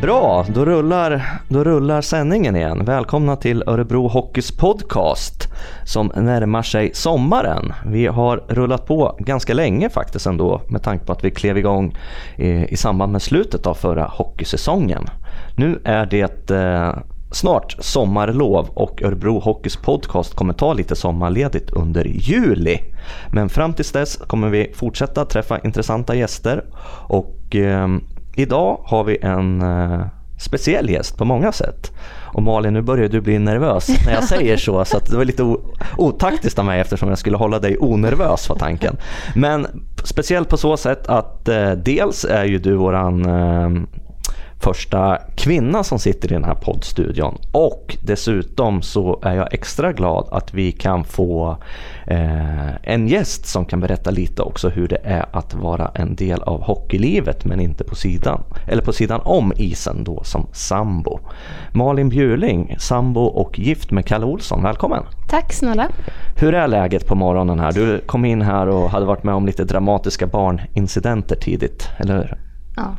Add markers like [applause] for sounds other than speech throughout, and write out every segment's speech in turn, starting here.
Bra, då rullar, då rullar sändningen igen. Välkomna till Örebro Hockeys podcast som närmar sig sommaren. Vi har rullat på ganska länge faktiskt ändå med tanke på att vi klev igång i, i samband med slutet av förra hockeysäsongen. Nu är det eh, snart sommarlov och Örebro Hockeys podcast kommer ta lite sommarledigt under juli. Men fram tills dess kommer vi fortsätta träffa intressanta gäster och eh, idag har vi en eh, speciell gäst på många sätt. Och Malin, nu börjar du bli nervös när jag säger så, så det var lite otaktiskt av mig eftersom jag skulle hålla dig onervös var tanken. Men speciellt på så sätt att eh, dels är ju du våran eh, första kvinna som sitter i den här poddstudion. Och dessutom så är jag extra glad att vi kan få eh, en gäst som kan berätta lite också hur det är att vara en del av hockeylivet men inte på sidan, eller på sidan om isen då som sambo. Malin Bjurling, sambo och gift med Kalle Olsson, välkommen! Tack snälla! Hur är läget på morgonen här? Du kom in här och hade varit med om lite dramatiska barnincidenter tidigt, eller hur? Ja,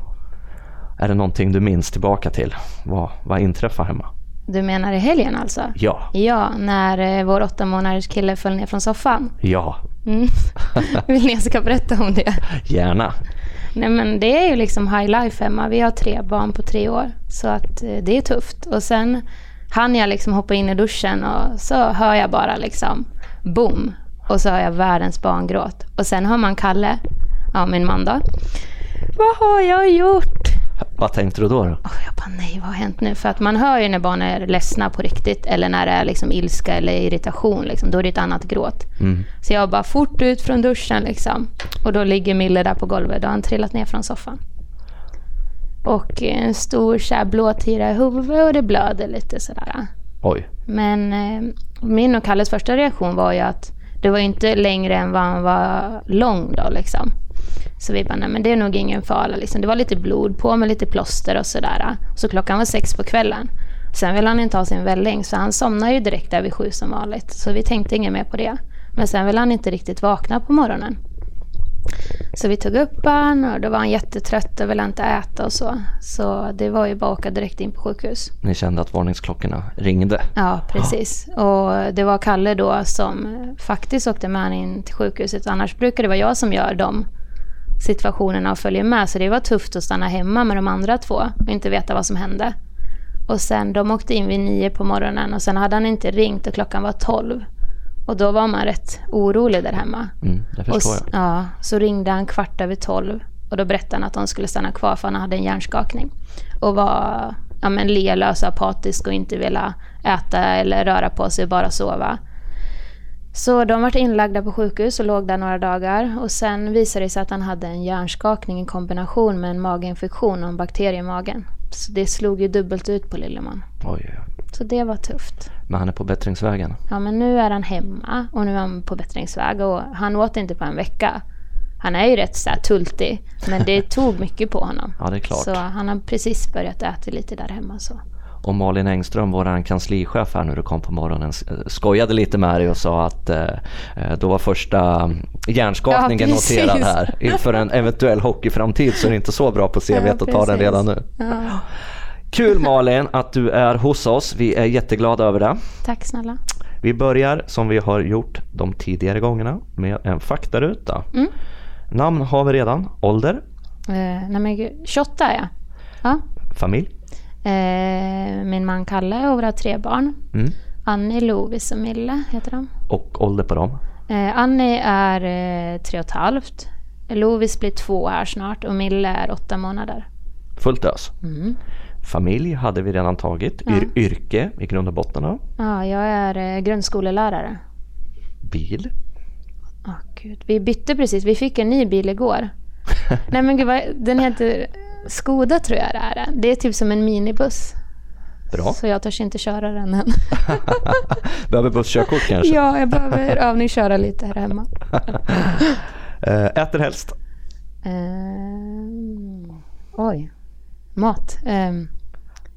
är det någonting du minns tillbaka till? Vad, vad inträffade hemma? Du menar i helgen alltså? Ja. Ja, när eh, vår åtta månaders kille föll ner från soffan? Ja. Mm. [laughs] Vill ni jag ska berätta om det? Gärna. Nej men det är ju liksom high life hemma. Vi har tre barn på tre år. Så att eh, det är tufft. Och sen hann jag liksom hoppa in i duschen och så hör jag bara liksom boom. Och så hör jag världens barngråt. Och sen hör man Kalle, ja min man då. Vad har jag gjort? Vad tänkte du då? då? Jag bara, nej, vad har hänt nu? För att man hör ju när barn är ledsna på riktigt eller när det är liksom ilska eller irritation. Liksom, då är det ett annat gråt. Mm. Så jag bara fort ut från duschen liksom. Och då ligger Mille där på golvet. Då har han trillat ner från soffan. Och en stor så här, blåtira i huvudet och det blöder lite sådär. Oj. Men eh, min och Kalles första reaktion var ju att det var inte längre än vad han var lång då liksom. Så vi bara, nej men det är nog ingen fara. Liksom. Det var lite blod på med lite plåster och sådär. Så klockan var sex på kvällen. Sen ville han inte ha sin välling så han somnade ju direkt där vid sju som vanligt. Så vi tänkte inget mer på det. Men sen ville han inte riktigt vakna på morgonen. Så vi tog upp han och då var han jättetrött och ville inte äta och så. Så det var ju bara att åka direkt in på sjukhus. Ni kände att varningsklockorna ringde? Ja, precis. Och det var Kalle då som faktiskt åkte med han in till sjukhuset. Annars brukar det vara jag som gör dem situationerna och följer med. Så det var tufft att stanna hemma med de andra två och inte veta vad som hände. Och sen de åkte in vid nio på morgonen och sen hade han inte ringt och klockan var tolv. Och då var man rätt orolig där hemma. Mm, det förstår och, jag. Ja, så ringde han kvart över tolv och då berättade han att de skulle stanna kvar för han hade en hjärnskakning. Och var ja, men, lelös och apatisk och inte ville äta eller röra på sig, bara sova. Så de var inlagda på sjukhus och låg där några dagar. Och sen visade det sig att han hade en hjärnskakning i kombination med en maginfektion och en bakterie i magen. Så det slog ju dubbelt ut på Lilleman. Oj, oj. Så det var tufft. Men han är på bättringsvägen? Ja, men nu är han hemma och nu är han på bättringsväg och han åt inte på en vecka. Han är ju rätt så här tultig, men det tog mycket på honom. Ja, det är klart. Så han har precis börjat äta lite där hemma. Så. Och Malin Engström, vår kanslichef här när du kom på morgonen, eh, skojade lite med dig och sa att eh, eh då var första hjärnskakningen ja, noterad här. [laughs] Inför en eventuell hockeyframtid så är det inte så bra på CV ja, att ta den redan nu. Ja. Kul Malin att du är hos oss. Vi är jätteglada över det. Tack snälla. Vi börjar som vi har gjort de tidigare gångerna med en faktaruta. Mm. Namn har vi redan. Ålder? Eh, nej men 28 är jag. Ja. Familj? Eh, min man Kalle och våra tre barn. Mm. Annie, Lovis och Mille heter de. Och ålder på dem? Eh, Annie är eh, tre och ett halvt. Lovis blir två här snart och Mille är åtta månader. Fullt ös. Mm. Familj hade vi redan tagit. Ja. yrke i grund och botten då? Ja, jag är eh, grundskolelärare. Bil? Oh, Gud. Vi bytte precis. Vi fick en ny bil igår. [laughs] Nej men gud, vad, den heter Skoda tror jag det är. Det är typ som en minibuss. Bra. Så jag törs inte köra den än. [laughs] behöver busskörkort kanske? Ja, jag behöver övningsköra lite här hemma. [laughs] Eh, äter helst? Uh, oj, mat. Um,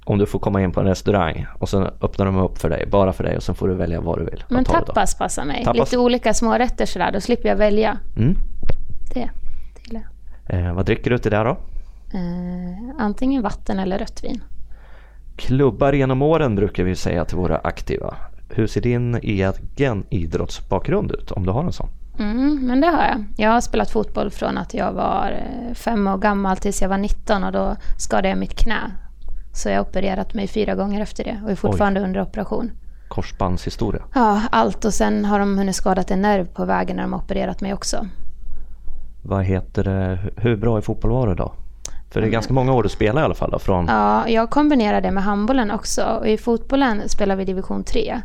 Om du får komma in på en restaurang och sen öppnar de upp för dig, bara för dig och sen får du välja vad du vill. Men tapas passar mig. Tapas. Lite olika smårätter sådär, då slipper jag välja. Mm. Det. Eh, vad dricker du till det då? Eh, antingen vatten eller rött vin. Klubbar genom åren brukar vi säga till våra aktiva. Hur ser din egen idrottsbakgrund ut om du har en sån? Mm, men det har jag. Jag har spelat fotboll från att jag var eh, fem år gammal tills jag var 19 och då skadade jag mitt knä. Så jag har opererat mig fyra gånger efter det och är fortfarande Oj. under operation. Korsbandshistoria? Ja, allt och sen har de hunnit skadat en nerv på vägen när de har opererat mig också. Vad heter det, hur bra i fotboll var du då? För det är ganska många år du spelar i alla fall då, från... Ja, jag kombinerar det med handbollen också. Och I fotbollen spelar vi division 3.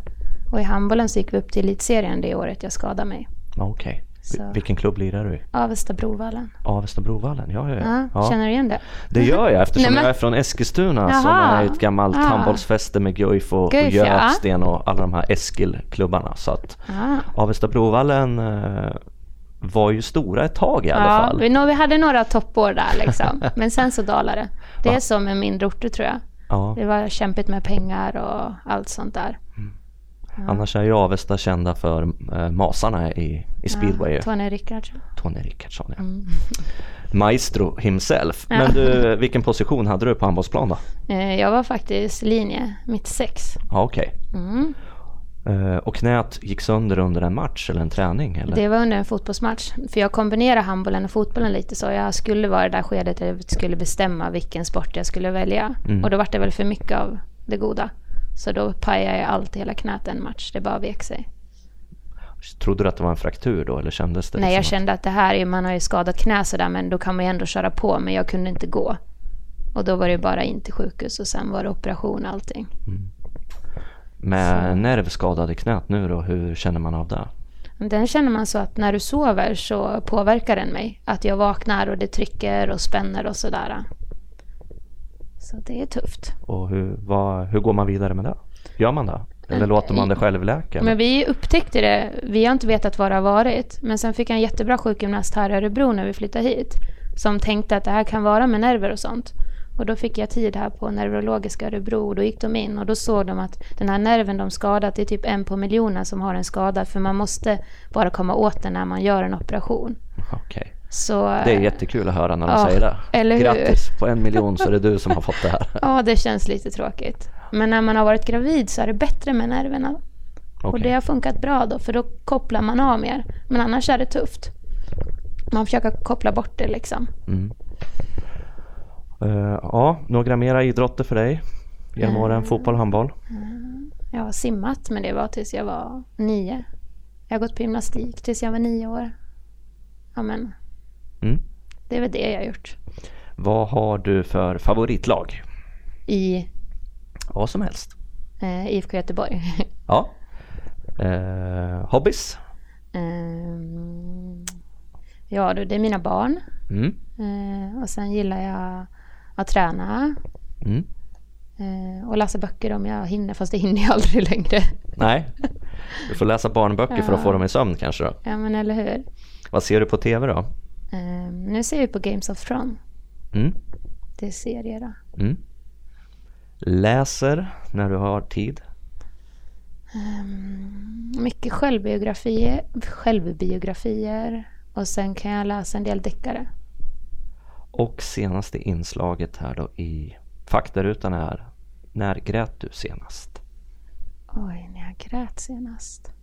Och i handbollen så gick vi upp till elitserien det året jag skadade mig. Okej. Okay. Vilken klubb lirar du i? Avesta Brovallen. Avesta Brovallen, ja, ja, ja. ja. Känner du igen det? Det gör jag eftersom [laughs] Nej, men... jag är från Eskilstuna Jaha. som är ett gammalt ja. handbollsfäste med Guif och, Guif, och Götsten och alla de här Eskil-klubbarna. Så att Avesta Brovallen eh, var ju stora ett tag i alla ja, fall. Vi, vi hade några toppår där liksom. [laughs] Men sen så dalade det. Det är som med mindre orter tror jag. Ja. Det var kämpigt med pengar och allt sånt där. Mm. Ja. Annars är ju Avesta kända för äh, masarna i, i speedway. Ja, Tony Rickardsson. Tony Rickardsson ja. Mm. [laughs] Maestro himself. Ja. Men du, vilken position hade du på handbollsplan då? Eh, jag var faktiskt linje, mitt sex. Ja, Okej. Okay. Mm. Eh, och knät gick sönder under en match eller en träning? Eller? Det var under en fotbollsmatch. För jag kombinerar handbollen och fotbollen lite så. Jag skulle vara i det där skedet där jag skulle bestämma vilken sport jag skulle välja. Mm. Och då var det väl för mycket av det goda. Så då pajade jag allt hela knät en match. Det bara vek sig. Trodde du att det var en fraktur då eller kändes det? Nej, jag liksom kände att det här, är, man har ju skadat knä sådär men då kan man ju ändå köra på. Men jag kunde inte gå. Och då var det bara in till sjukhus och sen var det operation och allting. Mm. Med så. nervskadade knät nu då, hur känner man av det? Den känner man så att när du sover så påverkar den mig. Att jag vaknar och det trycker och spänner och sådär. Så det är tufft. Och hur, vad, hur går man vidare med det? Gör man det? Eller låter man det självläka? Men vi upptäckte det. Vi har inte vetat vad det har varit. Men sen fick jag en jättebra sjukgymnast här i Örebro när vi flyttade hit. Som tänkte att det här kan vara med nerver och sånt. Och då fick jag tid här på neurologiska Örebro och då gick de in och då såg de att den här nerven de skadat, det är typ en på miljonen som har en skada för man måste bara komma åt den när man gör en operation. Okay. Så, det är jättekul att höra när de ja, säger det. Eller hur? Grattis, på en miljon så är det du som har fått det här. [laughs] Ja, det känns lite tråkigt. Men när man har varit gravid så är det bättre med nerverna. Okay. Och det har funkat bra då, för då kopplar man av mer. Men annars är det tufft. Man försöker koppla bort det liksom. Mm. Uh, ja, några mera idrotter för dig genom åren? Mm. Fotboll, handboll? Mm. Jag har simmat, men det var tills jag var nio. Jag har gått på gymnastik tills jag var nio år. Ja, men mm. det är väl det jag har gjort. Vad har du för favoritlag? I? Vad som helst. Uh, IFK Göteborg. [laughs] ja. Uh, hobbies? ja, det är mina barn. Mm. och sen gillar jag att träna. Mm. Eh, och läsa böcker om jag hinner, fast det hinner jag aldrig längre. Nej, du får läsa barnböcker ja. för att få dem i sömn kanske då? Ja, men eller hur. Vad ser du på TV då? Eh, nu ser vi på Games of Thrones. Mm. Det är serier då. Mm. Läser när du har tid? Um, mycket självbiografier, självbiografier och sen kan jag läsa en del deckare. Och senaste inslaget här då i faktarutan är När grät du senast? Oj, när jag grät senast.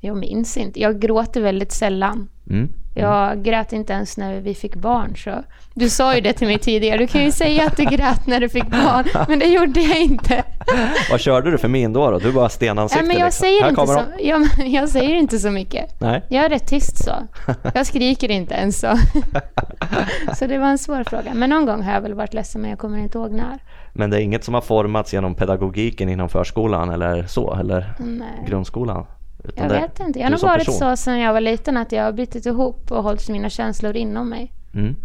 Jag minns inte. Jag gråter väldigt sällan. Mm. Jag grät inte ens när vi fick barn. Så. Du sa ju det till mig tidigare. Du kan ju säga att du grät när du fick barn. Men det gjorde jag inte. Vad körde du för min då? då? Du bara stenansikte? Ja, men jag, liksom. säger inte så, ja, jag säger inte så mycket. Nej. Jag är rätt tyst så. Jag skriker inte ens så. [laughs] Så det var en svår fråga. Men någon gång har jag väl varit ledsen men jag kommer inte ihåg när. Men det är inget som har formats genom pedagogiken inom förskolan eller så? Eller Nej. grundskolan? Jag vet inte. Jag har nog varit person. så sedan jag var liten att jag har bitit ihop och hållit mina känslor inom mig. Mm.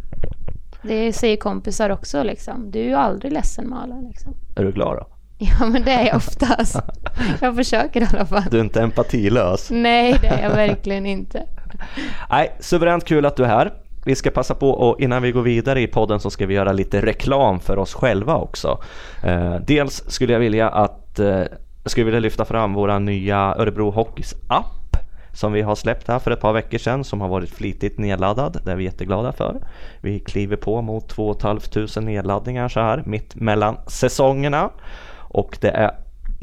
Det säger kompisar också liksom. Du är ju aldrig ledsen Malin. Liksom. Är du glad då? [laughs] Ja men det är jag oftast. [laughs] jag försöker i alla fall. Du är inte empatilös? Nej det är jag verkligen inte. [laughs] Nej, suveränt kul att du är här. Vi ska passa på och innan vi går vidare i podden så ska vi göra lite reklam för oss själva också. Eh, dels skulle jag vilja att eh, jag skulle vilja lyfta fram våra nya Örebro Hockeys app. som vi har släppt här för ett par veckor sedan som har varit flitigt nedladdad. Det är vi jätteglada för. Vi kliver på mot 2 500 nedladdningar så här mitt mellan säsongerna och det är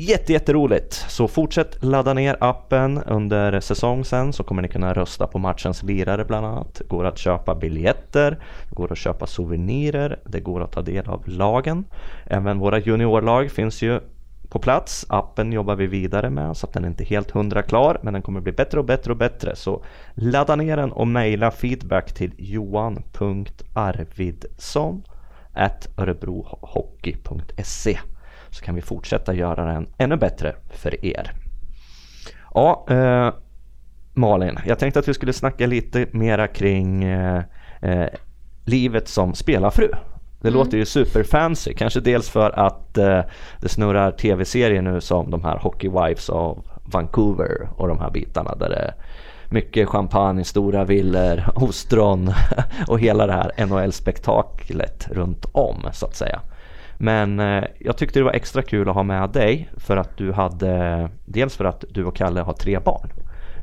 Jätte, jätteroligt! Så fortsätt ladda ner appen under säsong sen så kommer ni kunna rösta på matchens lirare bland annat. Det går att köpa biljetter, det går att köpa souvenirer, det går att ta del av lagen. Även våra juniorlag finns ju på plats. Appen jobbar vi vidare med så att den är inte helt hundra klar men den kommer bli bättre och bättre och bättre. Så ladda ner den och mejla feedback till johan.arvidsson örebrohockey.se så kan vi fortsätta göra den ännu bättre för er. Ja, eh, Malin, jag tänkte att vi skulle snacka lite mera kring eh, eh, livet som spelarfru. Det mm. låter ju superfancy, kanske dels för att eh, det snurrar tv-serier nu som de här Hockey Wives av Vancouver och de här bitarna där det är mycket champagne, stora villor, [laughs] ostron [laughs] och hela det här NHL-spektaklet runt om så att säga. Men eh, jag tyckte det var extra kul att ha med dig för att du hade dels för att du och Kalle har tre barn.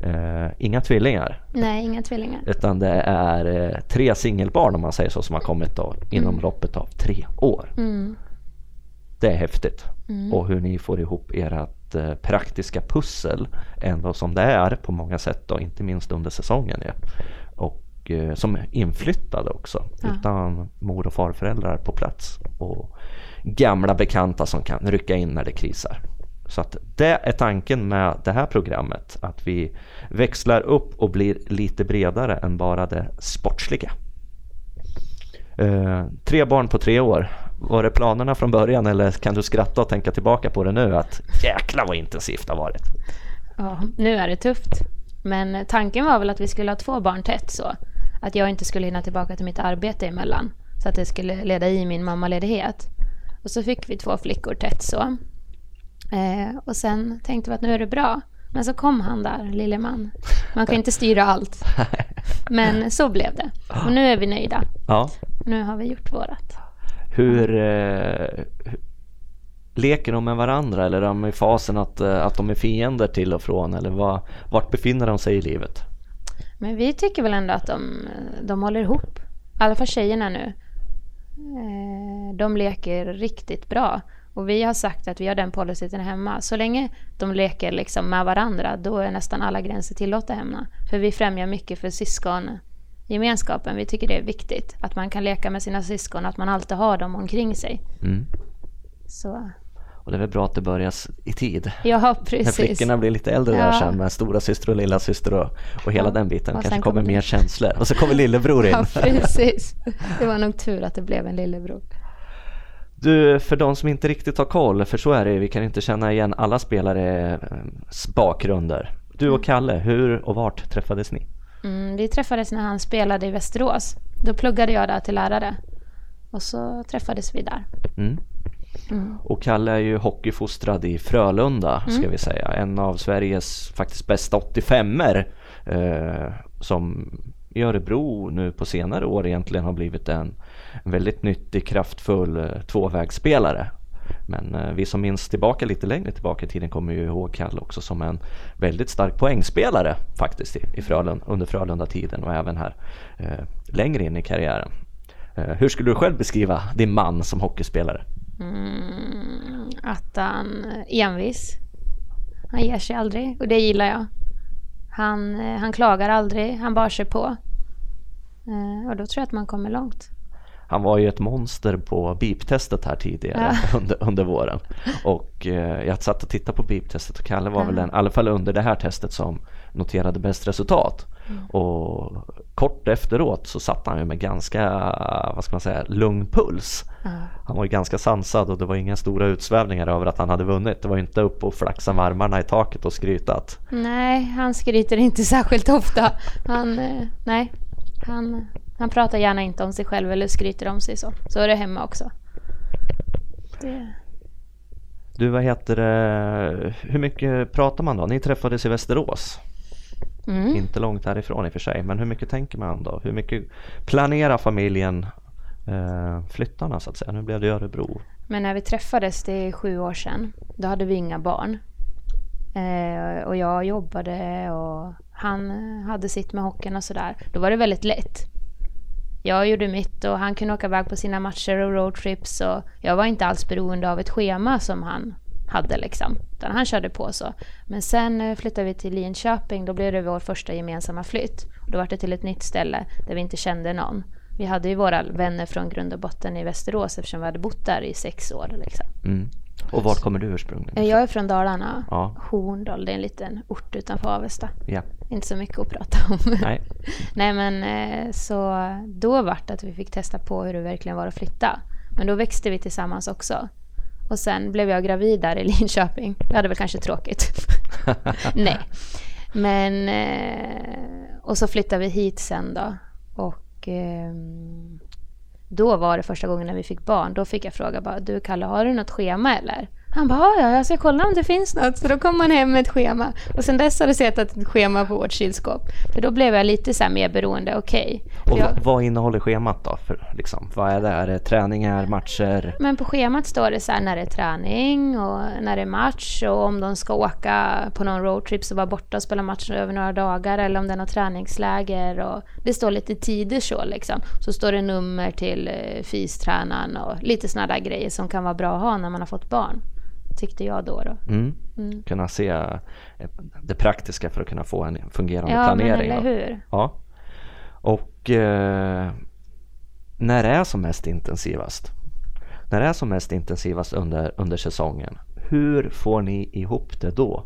Eh, inga tvillingar. Nej, inga tvillingar. Utan det är eh, tre singelbarn om man säger så som har kommit då, inom mm. loppet av tre år. Mm. Det är häftigt. Mm. Och hur ni får ihop ert eh, praktiska pussel ändå som det är på många sätt då, inte minst under säsongen. Ja. Och eh, som inflyttade också ja. utan mor och farföräldrar på plats. Och gamla bekanta som kan rycka in när det krisar. Så att det är tanken med det här programmet, att vi växlar upp och blir lite bredare än bara det sportsliga. Eh, tre barn på tre år. Var det planerna från början eller kan du skratta och tänka tillbaka på det nu att jäkla vad intensivt det har varit? Ja, nu är det tufft. Men tanken var väl att vi skulle ha två barn tätt så. Att jag inte skulle hinna tillbaka till mitt arbete emellan. Så att det skulle leda i min mammaledighet. Och så fick vi två flickor tätt så. Eh, och sen tänkte vi att nu är det bra. Men så kom han där, lille man. Man kan inte styra allt. [laughs] Men så blev det. Och nu är vi nöjda. Ja. Nu har vi gjort vårat. Hur eh, leker de med varandra eller är de i fasen att, eh, att de är fiender till och från? Eller vad, vart befinner de sig i livet? Men vi tycker väl ändå att de, de håller ihop. I alla fall tjejerna nu. Eh, de leker riktigt bra. Och vi har sagt att vi har den policyn hemma. Så länge de leker liksom med varandra, då är nästan alla gränser tillåtna hemma. För vi främjar mycket för syskongemenskapen. Vi tycker det är viktigt att man kan leka med sina syskon, att man alltid har dem omkring sig. Mm. Så och det är väl bra att det börjar i tid. Ja, precis. När flickorna blir lite äldre ja. där sen med stora syster och lilla syster och, och hela ja. den biten. Och kanske kommer mer känslor. Och så kommer [laughs] lillebror in. Ja, precis. Det var nog tur att det blev en lillebror. Du, för de som inte riktigt har koll, för så är det vi kan inte känna igen alla spelare bakgrunder. Du och mm. Kalle, hur och vart träffades ni? Mm, vi träffades när han spelade i Västerås. Då pluggade jag där till lärare. Och så träffades vi där. Mm. Mm. Och Kalle är ju hockeyfostrad i Frölunda mm. ska vi säga. En av Sveriges faktiskt bästa 85er eh, som i Örebro nu på senare år egentligen har blivit en en väldigt nyttig, kraftfull eh, tvåvägsspelare. Men eh, vi som minns tillbaka lite längre tillbaka i tiden kommer ju ihåg Kalle också som en väldigt stark poängspelare faktiskt i, i under Frölunda-tiden och även här eh, längre in i karriären. Eh, hur skulle du själv beskriva din man som hockeyspelare? Mm, att han är envis. Han ger sig aldrig och det gillar jag. Han, han klagar aldrig, han bar sig på. Eh, och då tror jag att man kommer långt. Han var ju ett monster på beep-testet här tidigare ja. [laughs] under, under våren. Och eh, jag satt och tittade på beep-testet och Kalle var ja. väl den, i alla fall under det här testet som noterade bäst resultat. Mm. Och kort efteråt så satt han ju med ganska, vad ska man säga, lugn puls. Mm. Han var ju ganska sansad och det var inga stora utsvävningar över att han hade vunnit. Det var inte upp och flaxa med armarna i taket och skrytat. Nej, han skryter inte särskilt ofta. Han, eh, nej, han, han pratar gärna inte om sig själv eller skryter om sig så. Så är det hemma också. Det... Du, vad heter det, hur mycket pratar man då? Ni träffades i Västerås. Mm. Inte långt härifrån i och för sig, men hur mycket tänker man då? Hur mycket planerar familjen eh, flyttarna så att säga? Nu blev det Örebro. Men när vi träffades, det är sju år sedan, då hade vi inga barn. Eh, och jag jobbade och han hade sitt med hockeyn och sådär. Då var det väldigt lätt. Jag gjorde mitt och han kunde åka iväg på sina matcher och roadtrips och jag var inte alls beroende av ett schema som han hade liksom. Utan han körde på så. Men sen eh, flyttade vi till Linköping. Då blev det vår första gemensamma flytt. Då var det till ett nytt ställe där vi inte kände någon. Vi hade ju våra vänner från grund och botten i Västerås eftersom vi hade bott där i sex år. Liksom. Mm. Och var kommer du ursprungligen? Jag är från Dalarna. Ja. Horndal, det är en liten ort utanför Avesta. Ja. Inte så mycket att prata om. [laughs] Nej. Nej men eh, så då var det att vi fick testa på hur det verkligen var att flytta. Men då växte vi tillsammans också. Och sen blev jag gravid där i [laughs] Linköping. Jag hade väl kanske tråkigt. [laughs] Nej. Men... Eh, och så flyttade vi hit sen då. Och eh, då var det första gången när vi fick barn. Då fick jag fråga bara, du Kalle, har du något schema eller? Han bara, ja, jag ska kolla om det finns något. Så då kom man hem med ett schema. Och sen dess har det sett ett schema på vårt kylskåp. För då blev jag lite så här mer beroende, okej. Och Okay. vad, vad innehåller schemat då? För, liksom, vad är det? Är det träningar, matcher? Men på schemat står det så här när det är träning och när det är match och om de ska åka på någon roadtrip så vara borta och spela match över några dagar eller om det är något träningsläger och det står lite tider så liksom. Så står det nummer till eh, fystränaren och lite sådana där grejer som kan vara bra att ha när man har fått barn. Tyckte jag då. då. Mm. Kunna se eh, det praktiska för att kunna få en fungerande Ja, men planering. eller då. hur? Ja. Och eh, när det är som mest intensivast? När det är som mest intensivast under, under säsongen, hur får ni ihop det då?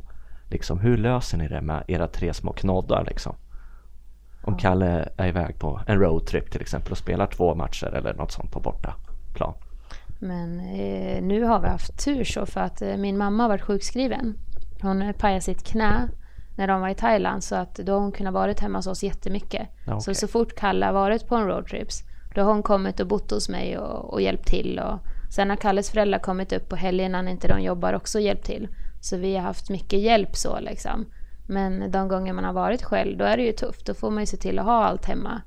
Liksom, hur löser ni det med era tre små knoddar? Liksom? Om Kalle är iväg på en roadtrip till exempel och spelar två matcher eller något sånt på bortaplan. Men eh, nu har vi haft tur så för att eh, min mamma har varit sjukskriven. Hon eh, pajade sitt knä när de var i Thailand så att då har hon kunnat varit hemma hos oss jättemycket. Ja, Så så fort Kalle har varit på en roadtrips då har hon kommit och bott hos mig och, och hjälpt till. Och sen har Kalles föräldrar kommit upp på helgerna när inte de jobbar också hjälpt till. Så vi har haft mycket hjälp så liksom. Men de gånger man har varit själv då är det ju tufft. Då får man ju se till att ha allt hemma.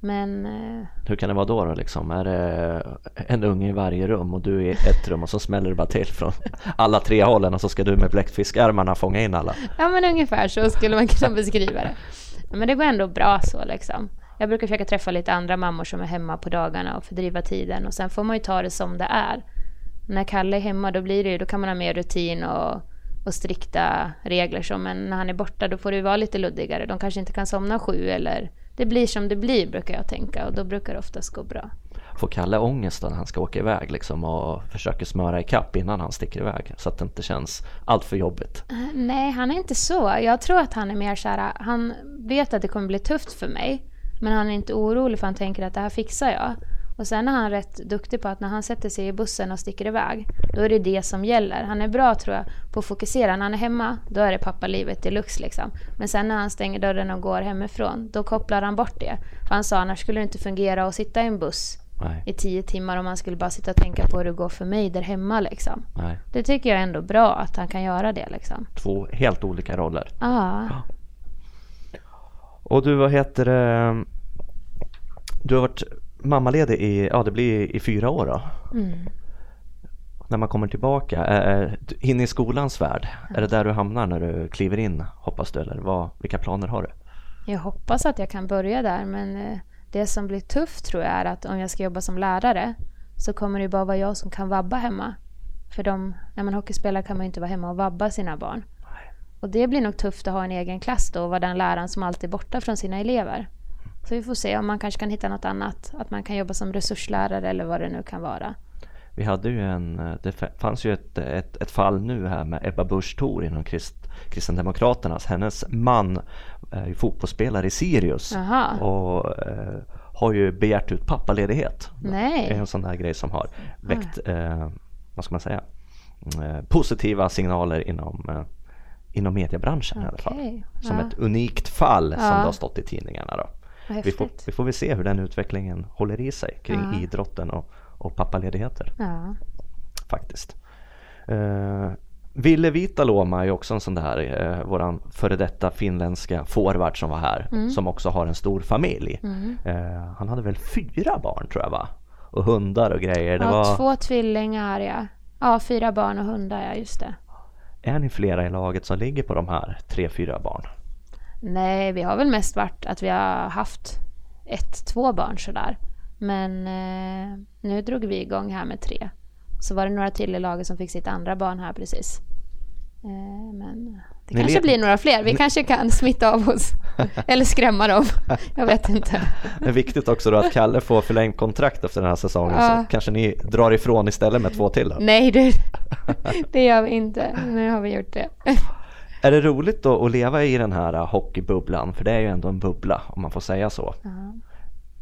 Men eh, Hur kan det vara då? då liksom? Är det en unge i varje rum och du i ett rum och så smäller det bara till från alla tre hållen och så ska du med bläckfiskarmarna fånga in alla? Ja men ungefär så skulle man kunna beskriva det. Men det går ändå bra så liksom. Jag brukar försöka träffa lite andra mammor som är hemma på dagarna och fördriva tiden och sen får man ju ta det som det är. När Kalle är hemma då blir det ju, då kan man ha mer rutin och, och strikta regler så men när han är borta då får det ju vara lite luddigare. De kanske inte kan somna sju eller det blir som det blir brukar jag tänka och då brukar det oftast gå bra. Får Kalle ångest när han ska åka iväg liksom och försöker smöra ikapp innan han sticker iväg så att det inte känns allt för jobbigt? Eh, Nej, han är inte så. Jag tror att han är mer så här, han vet att det kommer bli tufft för mig. Men han är inte orolig för han tänker att det här fixar jag. Och sen är han rätt duktig på att när han sätter sig i bussen och sticker iväg, då är det det som gäller. Han är bra tror jag på att fokusera. När han är hemma, då är det pappalivet deluxe liksom. Men sen när han stänger dörren och går hemifrån, då kopplar han bort det. För han sa annars skulle det inte fungera att sitta i en buss Nej, i tio timmar om han skulle bara sitta och tänka på hur det går för mig där hemma liksom. nej. Det tycker jag är ändå bra att han kan göra det liksom. Två helt olika roller. Ja. Och du, vad heter det? Du har varit mammaledig i, ja det blir i fyra år då? Mm. När man kommer tillbaka, äh, in i skolans värld, är det där du hamnar när du kliver in hoppas du? Eller vad, vilka planer har du? Jag hoppas att jag kan börja där men eh, det som blir tufft tror jag är att om jag ska jobba som lärare så kommer det bara vara jag som kan vabba hemma. För de, när man hockeyspelare kan man ju inte vara hemma och vabba sina barn. Och det blir nog tufft att ha en egen klass då och vara den läraren som alltid är borta från sina elever. Så vi får se om man kanske kan hitta något annat. Att man kan jobba som resurslärare eller vad det nu kan vara. Vi hade ju en, eh, det fanns ju ett, ett, ett fall nu här med Ebba Busch Thor inom Krist, Kristdemokraternas. Hennes man är ju fotbollsspelare i Sirius Jaha. och eh, har ju begärt ut pappaledighet. Nej. Det är en sån där grej som har väckt, eh, vad ska man säga, eh, positiva signaler inom, eh, inom mediebranschen i alla fall. Som ja. ett unikt fall som Ja. det har stått i tidningarna. Då. Vi, får, vi får väl se hur den utvecklingen håller i sig kring Ja. idrotten och, och pappaledigheter Ja. faktiskt. Uh, Ville Vitaloma är också en sån där, uh, våran före detta finländska forward som var här, Mm. som också har en stor familj. Eh, han hade väl fyra barn tror jag va? Och hundar och grejer. Det ja, var, två tvillingar ja. Ja, fyra barn och hundar ja, just det. Är ni flera i laget som ligger på de här tre, fyra barn? Nej, vi har väl mest varit att vi har haft ett, två barn sådär. Men eh, nu drog vi igång här med tre. Så var det några till i laget som fick sitt andra barn här precis. Eh, men det Ni kanske blir några fler. Vi kanske kan smitta av oss. [laughs] Eller skrämma dem. Jag vet inte. Det är viktigt också då att Kalle får förlängt kontrakt efter den här säsongen Ja. så kanske ni drar ifrån istället med två till då. Nej, det, [laughs] det gör vi inte. Nu har vi gjort det. Är det roligt då att leva i den här uh, hockeybubblan? För det är ju ändå en bubbla om man får säga så. Ja.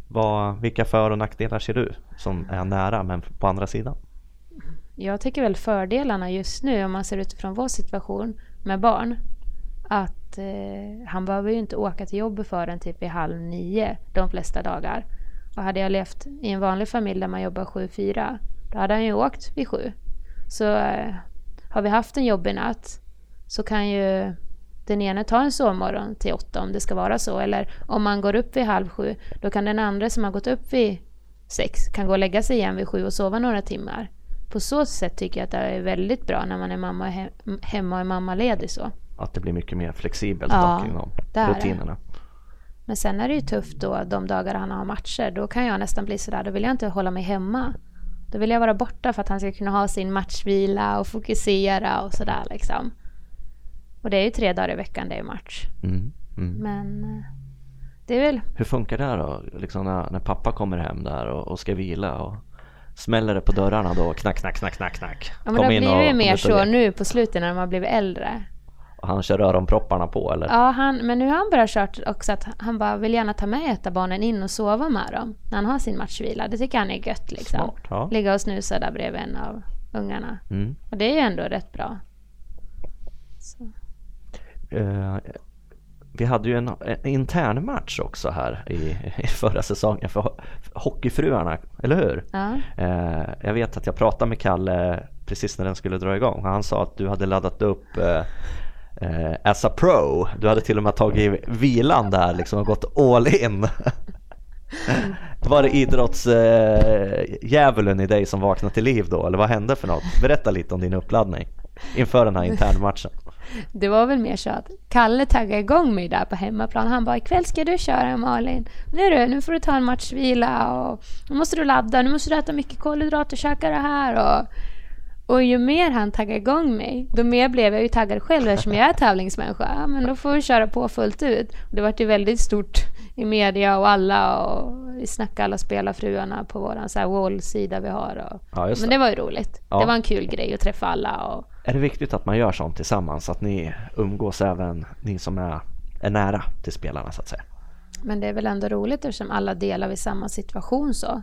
Vad, vilka för och nackdelar ser du som är nära men på andra sidan? Jag tycker väl fördelarna just nu om man ser utifrån vår situation med barn. Att eh, han behöver ju inte åka till jobbet förrän typ vid halv nio de flesta dagar. Och hade jag levt i en vanlig familj där man jobbar 7-4 då hade han ju åkt vid sju. Så eh, har vi haft en jobbig natt så kan ju den ene ta en sovmorgon till åtta om det ska vara så. Eller om man går upp vid halv sju då kan den andra som har gått upp vid sex kan gå och lägga sig igen vid sju och sova några timmar. På så sätt tycker jag att det är väldigt bra när man är mamma he- hemma och är mammaledig så. Att det blir mycket mer flexibelt Ja, inom rutinerna. Men sen är det ju tufft då de dagar han har matcher. Då kan jag nästan bli sådär, då vill jag inte hålla mig hemma. Då vill jag vara borta för att han ska kunna ha sin matchvila och fokusera och sådär liksom. Och det är ju tre dagar i veckan det är match. Mm. Mm. Men eh, det är väl, Hur funkar det då? Liksom när, när pappa kommer hem där och, och ska vila och smäller det på dörrarna då? Knack, knack, knack, knack, knack. ja men det har blivit mer kom så nu på slutet när de har blivit äldre. Och han kör öronpropparna på eller? Ja, han, men nu har han börjat kört också att han bara vill gärna ta med ett av barnen in och sova med dem när han har sin matchvila. Det tycker han är gött liksom. Smart, ja. Ligga och snusa där bredvid en av ungarna. Mm. Och det är ju ändå rätt bra. Så. Eh, vi hade ju en, en intern match också här i, [laughs] i förra säsongen för ho- för hockeyfruarna, eller hur? Ja. Eh, jag vet att jag pratade med Kalle precis när den skulle dra igång och han sa att du hade laddat upp eh, eh, as a pro. Du hade till och med tagit vilan där liksom och gått all in. [laughs] Var det idrottsdjävulen i dig som vaknade till liv då eller vad hände för något? Berätta lite om din uppladdning inför den här internmatchen. Det var väl mer så att Kalle taggade igång mig där på hemmaplan. Han bara ikväll ska du köra Malin. Nu du, nu får du ta en matchvila och nu måste du ladda, nu måste du äta mycket kolhydrater, käka det här och och ju mer han taggade igång mig, då mer blev jag ju taggad själv eftersom jag är tävlingsmänniska. Ja, men då får vi köra på fullt ut. Det var ju väldigt stort i media och alla och vi snackade alla spelarfruarna på våran så här wall-sida vi har. Och, Ja, just men det. det var ju roligt. Ja. Det var en kul grej att träffa alla och Är det viktigt att man gör sånt tillsammans? Att ni umgås även, ni som är, är nära till spelarna så att säga? Men det är väl ändå roligt eftersom alla delar vid samma situation så.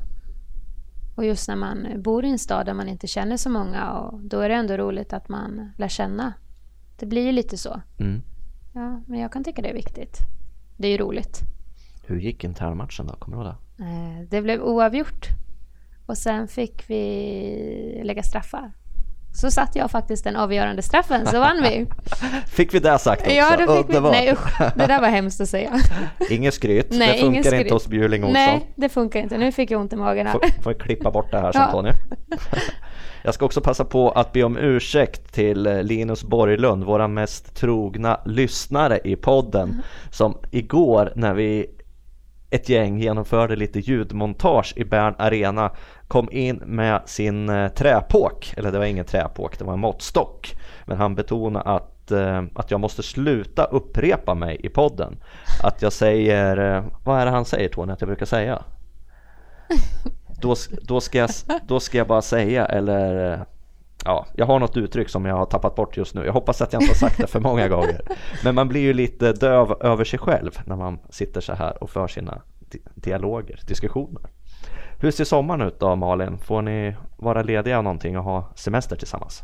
Och just när man bor i en stad där man inte känner så många och då är det ändå roligt att man lär känna. Det blir ju lite så. Mm. Ja, men jag kan tycka det är viktigt. Det är ju roligt. Hur gick internmatchen då? Kommer du ihåg det? Eh, Det blev oavgjort. Och sen fick vi lägga straffar. Så satt jag faktiskt den avgörande straffen, så vann vi. [laughs] Fick vi det sagt också? Ja, då fick vi. Nej usch, det där var hemskt att säga. [laughs] Inget skryt, Nej, det funkar ingen skryt. inte hos Bjurling Olsson. Nej, det funkar inte. Nu fick jag ont i magen här. Får, får klippa bort det här [laughs] sen Ja. Tony. Jag ska också passa på att be om ursäkt till eh, Linus Borglund, våra mest trogna lyssnare i podden, Mm. som igår när vi ett gäng genomförde lite ljudmontage i Bern Arena kom in med sin eh, träpåk, eller det var ingen träpåk, det var en måttstock. Men han betonade att, eh, att jag måste sluta upprepa mig i podden. Att jag säger, eh, vad är det han säger Tony att jag brukar säga? Då, då, ska jag, då ska jag bara säga eller Ja, jag har något uttryck som jag har tappat bort just nu. Jag hoppas att jag inte har sagt det för många gånger. Men man blir ju lite döv över sig själv när man sitter så här och för sina dialoger, diskussioner. Hur ser sommaren ut då Malin? Får ni vara lediga någonting och ha semester tillsammans?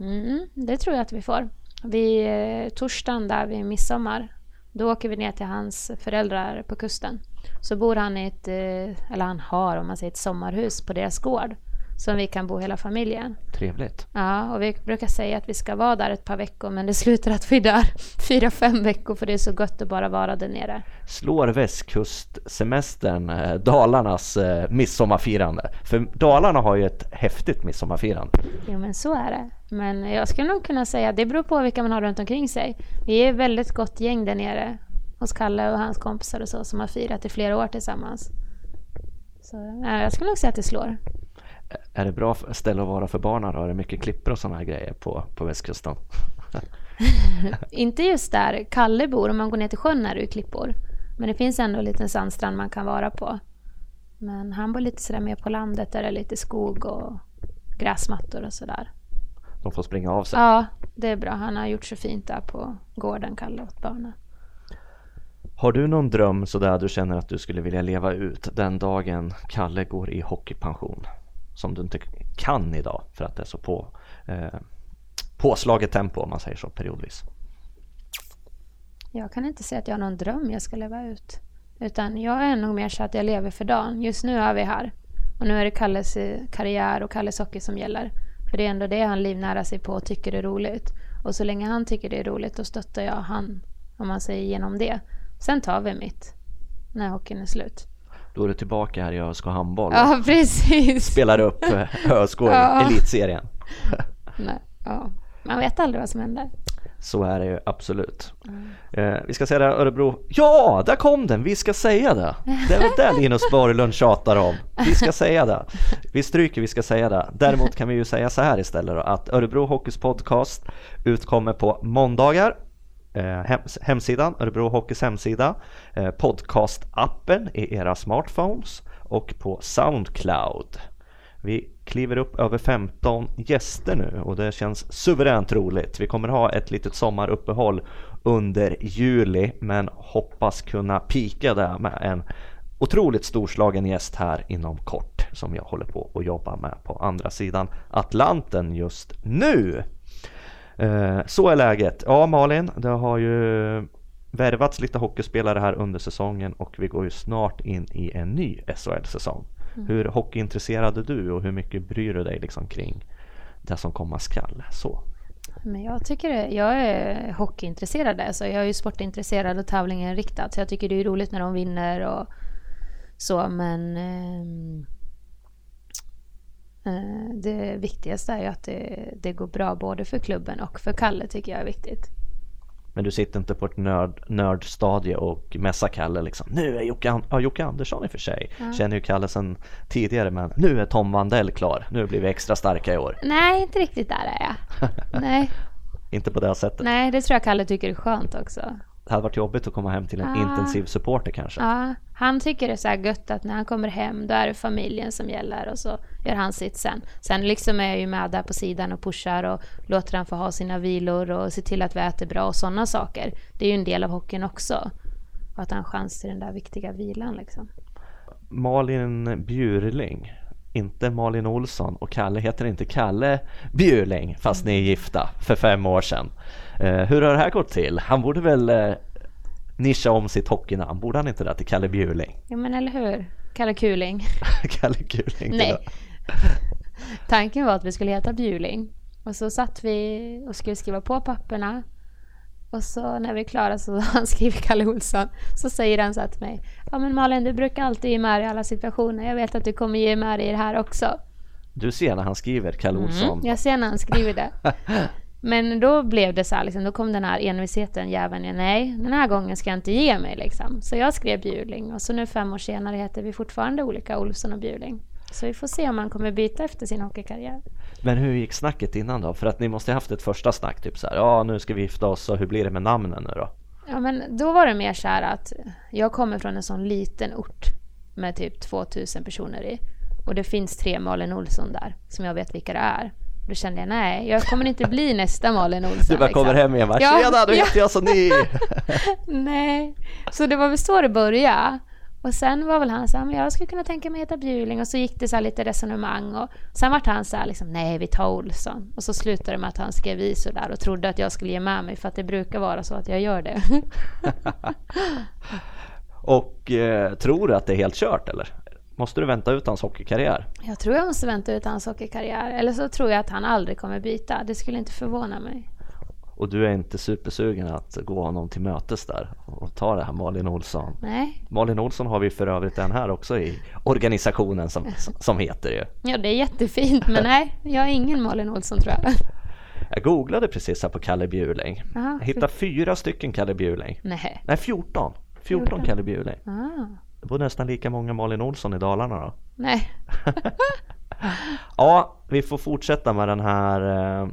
Mm, det tror jag att vi får. Vi, eh, torsdagen där vid midsommar, då åker vi ner till hans föräldrar på kusten. Så bor han i ett, eh, eller han har om man säger ett sommarhus på deras gård. Som vi kan bo hela familjen. Trevligt. Ja, och vi brukar säga att vi ska vara där ett par veckor men det slutar att vi är där [laughs] fyra, fem veckor för det är så gott att bara vara där nere. Slår västkustsemestern eh, Dalarnas eh, midsommarfirande? För Dalarna har ju ett häftigt midsommarfirande. Jo men så är det. Men jag skulle nog kunna säga att det beror på vilka man har runt omkring sig. Vi är ett väldigt gott gäng där nere. hos Kalle och hans kompisar och så som har firat i flera år tillsammans. Så ja, jag skulle nog säga att det slår. Är det bra ställe att vara för barnen då? Är det mycket klippor och sådana här grejer på, på västkusten? [laughs] Inte just där Kalle bor, om man går ner till sjön är det ju klippor. Men det finns ändå en liten sandstrand man kan vara på. Men han bor lite sådär mer på landet där det är lite skog och gräsmattor och sådär. De får springa av sig? Ja, det är bra. Han har gjort så fint där på gården, Kalle, åt barnen. Har du någon dröm sådär du känner att du skulle vilja leva ut den dagen Kalle går i hockeypension? Som du inte kan idag för att det är så på, eh, påslaget tempo om man säger så periodvis. Jag kan inte säga att jag har någon dröm jag ska leva ut. Utan jag är nog mer så att jag lever för dagen. Just nu är vi här. Och nu är det Kalles karriär och Kalles hockey som gäller. För det är ändå det han livnära sig på och tycker är roligt. Och så länge han tycker det är roligt då stöttar jag han, om man säger genom det. Sen tar vi mitt, när hockeyn är slut. Då är du tillbaka här i ÖSK handboll Ja, precis. spelar upp eh, ÖSK i [laughs] ja. elitserien. [laughs] Nej, ja. Man vet aldrig vad som händer. Så är det ju absolut. Mm. Eh, vi ska säga det Örebro. Ja, där kom den! Vi ska säga det. Det är väl det Linus Borglund tjatar om. Vi ska säga det. Vi stryker vi ska säga det. Däremot kan vi ju säga så här istället då, att Örebro Hockeys podcast utkommer på måndagar eh, hemsidan, Örebro Hockeys hemsida, eh, podcastappen i era smartphones och på Soundcloud. Vi kliver upp över 15 gäster nu och det känns suveränt roligt. Vi kommer ha ett litet sommaruppehåll under juli men hoppas kunna pika där med en otroligt storslagen gäst här inom kort som jag håller på att jobba med på andra sidan Atlanten just nu. Eh, så är läget. Ja Malin, det har ju värvats lite hockeyspelare här under säsongen och vi går ju snart in i en ny SHL-säsong. Mm. Hur hockeyintresserad är du och hur mycket bryr du dig liksom kring det som komma skall? Så. Men jag tycker jag är hockeyintresserad, alltså jag är ju sportintresserad och tävlingen riktad så jag tycker det är roligt när de vinner och så men eh, Eh, det viktigaste är ju att det, det går bra både för klubben och för Kalle tycker jag är viktigt. Men du sitter inte på ett nörd, nördstadie och mässar Kalle liksom. Nu är Jocke, ja, Jocke Andersson i och för sig. Ja. Känner ju Kalle sedan tidigare men nu är Tom Vandell klar. Nu blir vi extra starka i år. Nej, inte riktigt där är jag. [laughs] Nej. inte på det sättet. Nej, det tror jag Kalle tycker är skönt också det hade varit jobbigt att komma hem till en ja. intensiv supporter kanske. Ja, han tycker det är så här gött att när han kommer hem då är det familjen som gäller och så gör han sitt sen. Sen liksom är jag ju med där på sidan och pushar och låter han få ha sina vilor och se till att vi äter bra och sådana saker. Det är ju en del av hockeyn också. Och att han har chans till den där viktiga vilan liksom. Malin Bjurling, inte Malin Olsson och Kalle heter inte Kalle Bjurling fast ni är gifta för fem år sedan. Eh, hur har det här gått till? Han borde väl eh, nischa om sitt hockeynamn, borde han inte det till Kalle Bjurling? Ja men eller hur, Kalle Kuling. [laughs] Kalle Kuling. Nej. [laughs] Tanken var att vi skulle heta Bjurling och så satt vi och skulle skriva på papperna och så när vi är klara så [laughs] han skrivit Kalle Olsson. Så säger han så här till mig. Ja men Malin du brukar alltid ge med dig i alla situationer. Jag vet att du kommer ge med dig i det här också. Du ser när han skriver Kalle mm, Olsson. Mm, jag ser när han skriver det. [laughs] Men då blev det så här, liksom, då kom den här envisheten, jäveln, nej, den här gången ska jag inte ge mig liksom. Så jag skrev Bjurling och så nu fem år senare heter vi fortfarande olika Olsson och Bjurling. Så vi får se om man kommer byta efter sin hockeykarriär. Men hur gick snacket innan då? För att ni måste ha haft ett första snack, typ så här, ja nu ska vi gifta oss och hur blir det med namnen nu då? Ja men då var det mer så här att jag kommer från en sån liten ort med typ 2000 personer i. Och det finns tre Malin Olsson där som jag vet vilka det är. Då kände jag nej, jag kommer inte bli nästa Malin Olsson. Du bara liksom. kommer hem igen bara ja, tjena, då ja. heter jag som ni. [laughs] nej, så det var väl så det började. Och sen var väl han så här, men jag skulle kunna tänka mig att heta Bjurling och så gick det så lite resonemang och sen vart han så här liksom, nej vi tar Olsson. Och så slutade det med att han skrev visor där och trodde att jag skulle ge med mig för att det brukar vara så att jag gör det. [laughs] och eh, tror du att det är helt kört eller? Måste du vänta ut hans hockeykarriär? Jag tror jag måste vänta ut hans hockeykarriär. Eller så tror jag att han aldrig kommer byta. Det skulle inte förvåna mig. Och du är inte supersugen att gå honom till mötes där och ta det här Malin Olsson? Nej. Malin Olsson har vi för övrigt den här också i organisationen som, som heter ju. Ja det är jättefint men nej, jag är ingen Malin Olsson tror jag. Jag googlade precis här på Kalle Bjuling. Aha, Jag hittade fyra stycken Kalle Bjuling. Nej. Nej, 14. 14 14. Kalle Bjuling. Ah. Det bor nästan lika många Malin Olsson i Dalarna då. Nej. [laughs] Ja, vi får fortsätta med den här.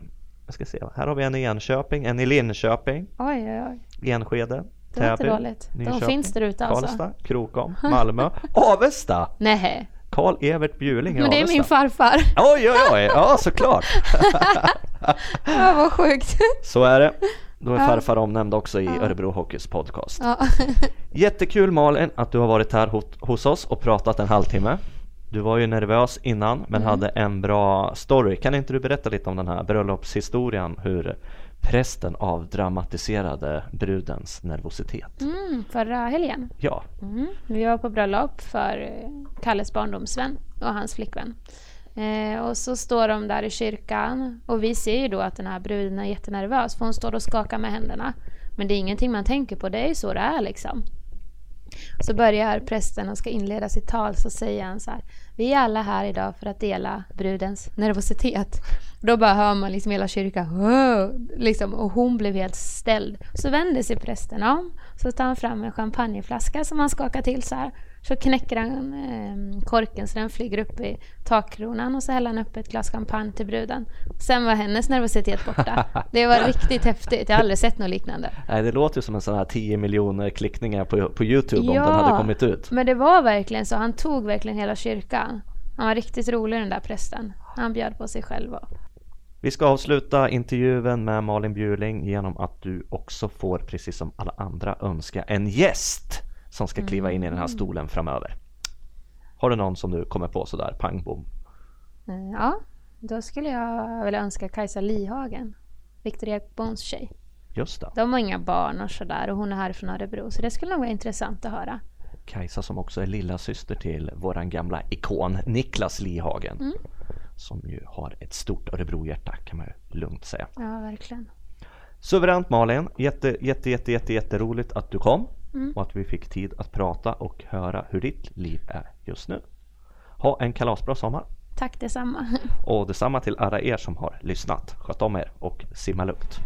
Jag ska se, här har vi en i Enköping, en i Linköping, Oj, oj, oj. Enskede, Det var inte Täby, dåligt. De Nyköping, finns där ute alltså. Karlstad, Krokom, [laughs] Malmö, Avesta! Nej. Karl-Evert Bjuling i Men det är Avesta. min farfar. Oj, oj, oj, ja såklart. [laughs] Ja, vad sjukt. Så är det. Då är farfar omnämnd också i Örebro Hockeys podcast. Ja. Jättekul Malin att du har varit här hos oss och pratat en halvtimme. Du var ju nervös innan men hade en bra story. Kan inte du berätta lite om den här bröllopshistorien? Hur prästen avdramatiserade brudens nervositet. Mm, förra helgen. Ja, Mm. Vi var på bröllop för eh, Kalles barndomsvän och hans flickvän. Eh, och så står de där i kyrkan och vi ser ju då att den här bruden är jättenervös för hon står och skakar med händerna. Men det är ingenting man tänker på, det är ju så det är liksom. Så börjar prästen och ska inleda sitt tal så säger han så här. Vi är alla här idag för att dela brudens nervositet. Då bara hör man liksom hela kyrkan. Liksom, och hon blev helt ställd. Så vänder sig prästen om. Så tar han fram en champagneflaska som han skakar till så här. Så knäcker han eh, korken så den flyger upp i takkronan och så häller han upp ett glas champagne till bruden. Sen var hennes nervositet borta. [laughs] Det var riktigt häftigt. Jag har aldrig sett något liknande. Nej, det låter ju som en sån här 10 miljoner klickningar på, på Youtube om den hade kommit ut. men det var verkligen så. Han tog verkligen hela kyrkan. Han var riktigt rolig den där prästen. Han bjöd på sig själv. Och... Vi ska avsluta intervjun med Malin Bjuling genom att du också får, precis som alla andra, önska en gäst som ska kliva in i den här stolen framöver. Har du någon som du kommer på sådär, pang bom? Eh, Ja, då skulle jag vilja önska Kajsa Lihagen. Viktor Ekboms tjej. Just det, De har inga barn och sådär och hon är härifrån Örebro. Så det skulle nog vara intressant att höra. Kajsa som också är lilla syster till våran gamla ikon Niklas Lihagen. Som ju har ett stort Örebro-hjärta kan man ju lugnt säga. Ja, verkligen. Suveränt Malin, jätte, jätte, jätte, jätte, jätteroligt att du kom och att vi fick tid att prata och höra hur ditt liv är just nu. Ha en kalasbra sommar Tack detsamma. och detsamma till alla er som har lyssnat. Sköt om er och simma lugnt.